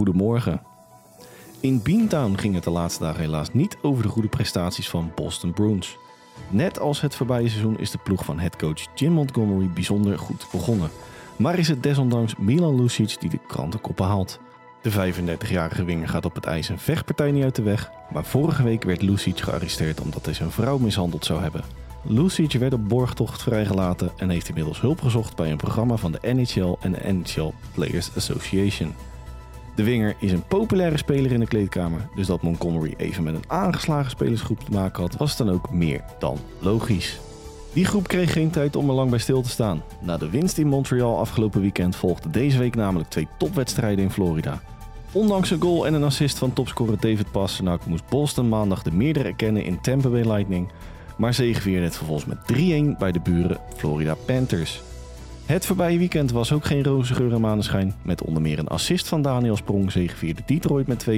goedemorgen. In Beantown ging het de laatste dagen helaas niet over de goede prestaties van Boston Bruins. Net als het voorbije seizoen is de ploeg van headcoach Jim Montgomery bijzonder goed begonnen. Maar is het desondanks Milan Lucic die de krantenkoppen haalt. De 35-jarige winger gaat op het ijs een vechtpartij niet uit de weg, maar vorige week werd Lucic gearresteerd omdat hij zijn vrouw mishandeld zou hebben. Lucic werd op borgtocht vrijgelaten en heeft inmiddels hulp gezocht bij een programma van de NHL en de NHL Players Association. De winger is een populaire speler in de kleedkamer, dus dat Montgomery even met een aangeslagen spelersgroep te maken had, was dan ook meer dan logisch. Die groep kreeg geen tijd om er lang bij stil te staan. Na de winst in Montreal afgelopen weekend volgden deze week namelijk twee topwedstrijden in Florida. Ondanks een goal en een assist van topscorer David Pasternak moest Boston maandag de meerdere erkennen in Tampa Bay Lightning, maar zegevierde het vervolgens met 3-1 bij de buren Florida Panthers. Het voorbije weekend was ook geen roze geur en maneschijn. Met onder meer een assist van Daniel Sprong zegevierde Detroit met 2-5.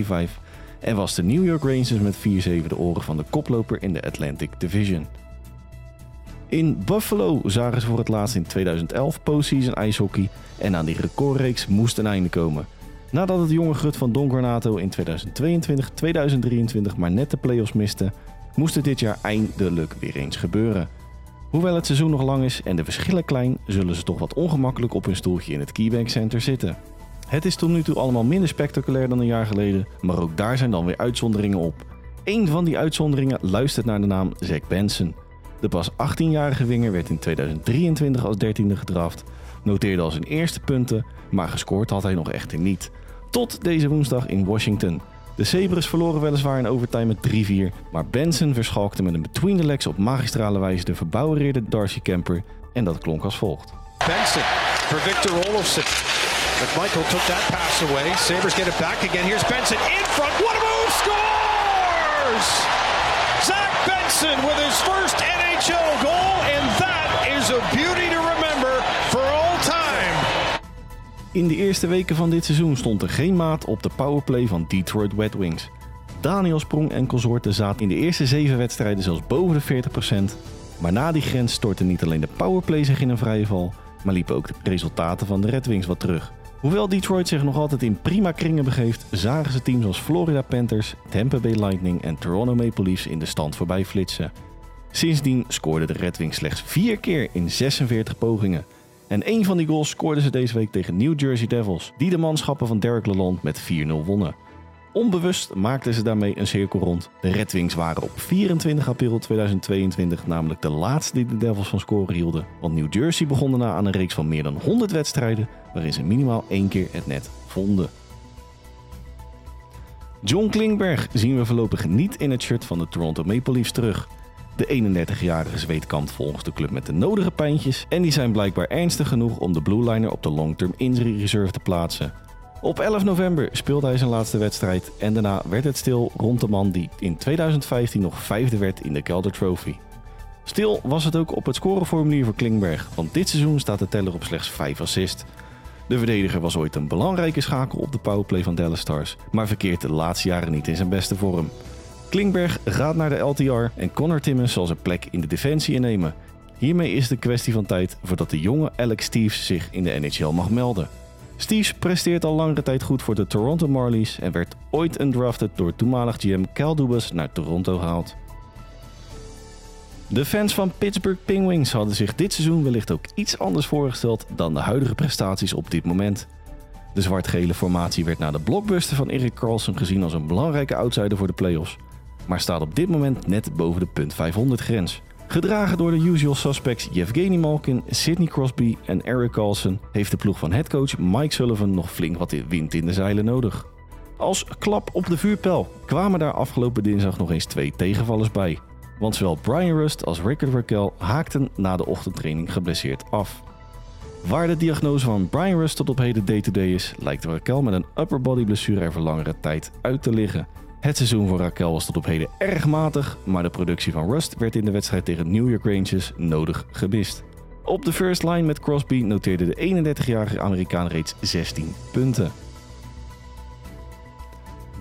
En was de New York Rangers met 4-7 de oren van de koploper in de Atlantic Division. In Buffalo zagen ze voor het laatst in 2011 postseason ijshockey en aan die recordreeks moest een einde komen. Nadat het jonge Gut van Don Granato in 2022-2023 maar net de playoffs miste, moest het dit jaar eindelijk weer eens gebeuren. Hoewel het seizoen nog lang is en de verschillen klein, zullen ze toch wat ongemakkelijk op hun stoeltje in het KeyBank Center zitten. Het is tot nu toe allemaal minder spectaculair dan een jaar geleden, maar ook daar zijn dan weer uitzonderingen op. Eén van die uitzonderingen luistert naar de naam Zack Benson. De pas 18-jarige winger werd in 2023 als 13e gedraft, noteerde al zijn eerste punten, maar gescoord had hij nog echter niet. Tot deze woensdag in Washington. De Sabres verloren weliswaar in overtime met 3-4, maar Benson verschalkte met een between the legs op magistrale wijze de verbouwereerde Darcy Kemper en dat klonk als volgt. Benson for Victor Olofsson. But Michael took that pass away. Sabres get it back again. Here's Benson in front. What a move! Scores! Zach Benson with his first NHL goal, and that is a beauty In de eerste weken van dit seizoen stond er geen maat op de powerplay van Detroit Red Wings. Daniel Sprong en consorten zaten in de eerste zeven wedstrijden zelfs boven de 40%. Maar na die grens stortte niet alleen de powerplay zich in een vrije val, maar liepen ook de resultaten van de Red Wings wat terug. Hoewel Detroit zich nog altijd in prima kringen begeeft, zagen ze teams als Florida Panthers, Tampa Bay Lightning en Toronto Maple Leafs in de stand voorbij flitsen. Sindsdien scoorden de Red Wings slechts vier keer in 46 pogingen. En een van die goals scoorden ze deze week tegen New Jersey Devils, die de manschappen van Derek Lalonde met 4-0 wonnen. Onbewust maakten ze daarmee een cirkel rond. De Red Wings waren op 24 april 2022 namelijk de laatste die de Devils van scoren hielden. Want New Jersey begon daarna aan een reeks van meer dan 100 wedstrijden waarin ze minimaal één keer het net vonden. John Klingberg zien we voorlopig niet in het shirt van de Toronto Maple Leafs terug. De 31-jarige Zweed kampt volgens de club met de nodige pijntjes en die zijn blijkbaar ernstig genoeg om de Blue Liner op de long-term injury reserve te plaatsen. Op 11 november speelde hij zijn laatste wedstrijd en daarna werd het stil rond de man die in 2015 nog vijfde werd in de Calder Trophy. Stil was het ook op het scoreformulier voor Klingberg, want dit seizoen staat de teller op slechts 5 assists. De verdediger was ooit een belangrijke schakel op de powerplay van Dallas Stars, maar verkeert de laatste jaren niet in zijn beste vorm. Klingberg gaat naar de LTR en Connor Timmins zal zijn plek in de defensie innemen. Hiermee is een kwestie van tijd voordat de jonge Alex Steves zich in de NHL mag melden. Steves presteert al langere tijd goed voor de Toronto Marlies en werd ooit undrafted door toenmalig GM Cal naar Toronto gehaald. De fans van Pittsburgh Penguins hadden zich dit seizoen wellicht ook iets anders voorgesteld dan de huidige prestaties op dit moment. De zwart-gele formatie werd na de blockbuster van Erik Karlsson gezien als een belangrijke outsider voor de playoffs, maar staat op dit moment net boven de punt 500 grens. Gedragen door de usual suspects Yevgeny Malkin, Sidney Crosby en Eric Carlson heeft de ploeg van headcoach Mike Sullivan nog flink wat wind in de zeilen nodig. Als klap op de vuurpijl kwamen daar afgelopen dinsdag nog eens twee tegenvallers bij. Want zowel Brian Rust als Rickard Raquel haakten na de ochtendtraining geblesseerd af. Waar de diagnose van Brian Rust tot op heden day-to-day is, lijkt Raquel met een upper body blessure er voor langere tijd uit te liggen. Het seizoen voor Raquel was tot op heden erg matig, maar de productie van Rust werd in de wedstrijd tegen New York Rangers nodig gemist. Op de first line met Crosby noteerde de 31-jarige Amerikaan reeds 16 punten.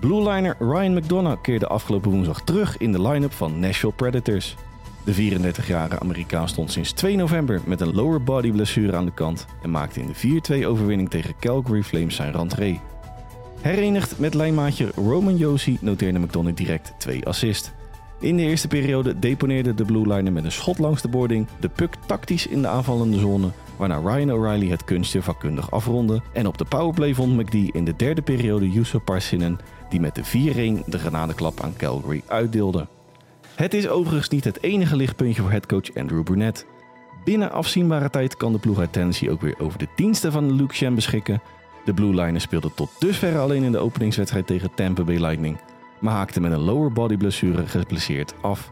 Blueliner Ryan McDonough keerde afgelopen woensdag terug in de line-up van Nashville Predators. De 34-jarige Amerikaan stond sinds 2 november met een lower body blessure aan de kant en maakte in de 4-2 overwinning tegen Calgary Flames zijn rentree. Herenigd met lijnmaatje Roman Josie noteerde McDonald direct twee assists. In de eerste periode deponeerde de Blue Liner met een schot langs de boarding de puck tactisch in de aanvallende zone, waarna Ryan O'Reilly het kunstje vakkundig afronde. En op de powerplay vond McDee in de derde periode Jusso Parsinen, die met de 4-1 de granadeklap aan Calgary uitdeelde. Het is overigens niet het enige lichtpuntje voor headcoach Andrew Burnett. Binnen afzienbare tijd kan de ploeg uit Tennessee ook weer over de diensten van Luke Shen beschikken. De Blue Liners speelden tot dusver alleen in de openingswedstrijd tegen Tampa Bay Lightning, maar haakte met een lower body blessure geblesseerd af.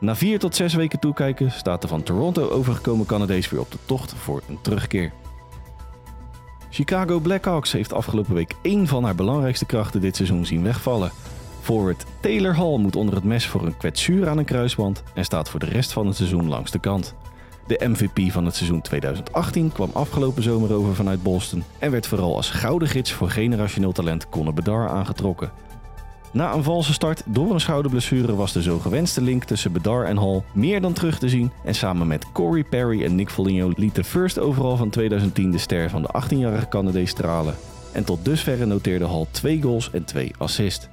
Na vier tot zes weken toekijken staat de van Toronto overgekomen Canadees weer op de tocht voor een terugkeer. Chicago Blackhawks heeft afgelopen week één van haar belangrijkste krachten dit seizoen zien wegvallen. Forward Taylor Hall moet onder het mes voor een kwetsuur aan een kruisband en staat voor de rest van het seizoen langs de kant. De MVP van het seizoen 2018 kwam afgelopen zomer over vanuit Boston en werd vooral als gouden gids voor generationeel talent Conor Bedard aangetrokken. Na een valse start door een schouderblessure was de zo gewenste link tussen Bedard en Hall meer dan terug te zien en samen met Corey Perry en Nick Foligno liet de first overall van 2010 de ster van de 18-jarige Canadees stralen. En tot dusverre noteerde Hall twee goals en twee assists.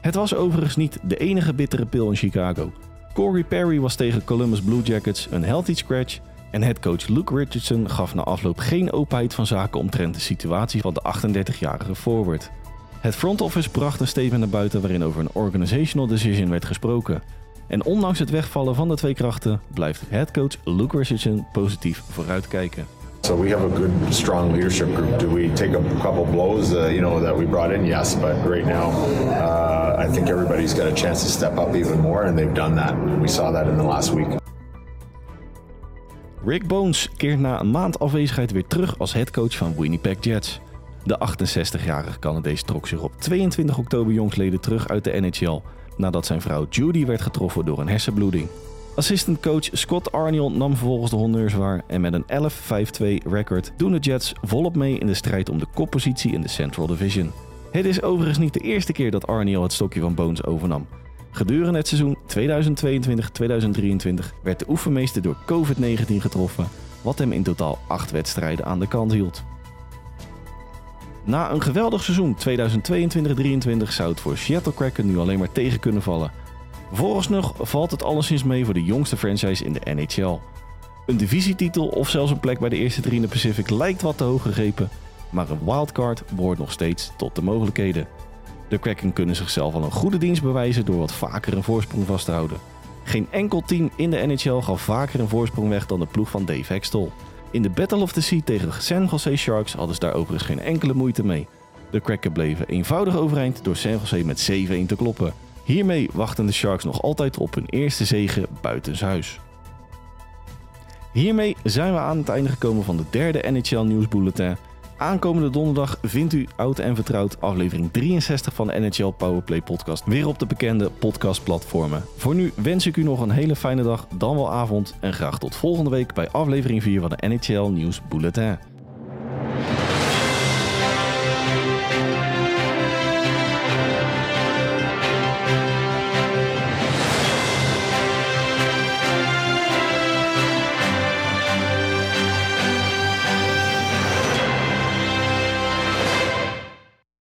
Het was overigens niet de enige bittere pil in Chicago. Corey Perry was tegen Columbus Blue Jackets een healthy scratch en headcoach Luke Richardson gaf na afloop geen openheid van zaken omtrent de situatie van de 38-jarige forward. Het front office bracht een statement naar buiten waarin over een organizational decision werd gesproken. En ondanks het wegvallen van de twee krachten blijft headcoach Luke Richardson positief vooruitkijken. So we have a good, strong leadership group. Do we take a couple blows, uh, you know, that we brought in? Yes, but right now, I think everybody's got a chance to step up even more, and they've done that. We saw that in the last week. Rick Bones keert na een maand afwezigheid weer terug als headcoach van Winnipeg Jets. De 68-jarige Canadees trok zich op 22 oktober jongsleden terug uit de NHL nadat zijn vrouw Judy werd getroffen door een hersenbloeding. Assistant coach Scott Arniel nam vervolgens de honneurs waar en met een 11-5-2 record doen de Jets volop mee in de strijd om de koppositie in de Central Division. Het is overigens niet de eerste keer dat Arniel het stokje van Bones overnam. Gedurende het seizoen 2022-2023 werd de oefenmeester door COVID-19 getroffen, wat hem in totaal 8 wedstrijden aan de kant hield. Na een geweldig seizoen 2022-2023 zou het voor Seattle Kraken nu alleen maar tegen kunnen vallen. Vooralsnog valt het alleszins mee voor de jongste franchise in de NHL. Een divisietitel of zelfs een plek bij de eerste drie in de Pacific lijkt wat te hoog gegrepen, maar een wildcard behoort nog steeds tot de mogelijkheden. De Kraken kunnen zichzelf al een goede dienst bewijzen door wat vaker een voorsprong vast te houden. Geen enkel team in de NHL gaf vaker een voorsprong weg dan de ploeg van Dave Hextall. In de Battle of the Sea tegen de San Jose Sharks hadden ze daar overigens geen enkele moeite mee. De Kraken bleven eenvoudig overeind door San Jose met 7-1 te kloppen. Hiermee wachten de Sharks nog altijd op hun eerste zege buitenshuis. Hiermee zijn we aan het einde gekomen van de derde NHL Nieuwsbulletin. Aankomende donderdag vindt u oud en vertrouwd aflevering 63 van de NHL Powerplay podcast weer op de bekende podcastplatformen. Voor nu wens ik u nog een hele fijne dag, dan wel avond en graag tot volgende week bij aflevering 4 van de NHL Nieuws Bulletin.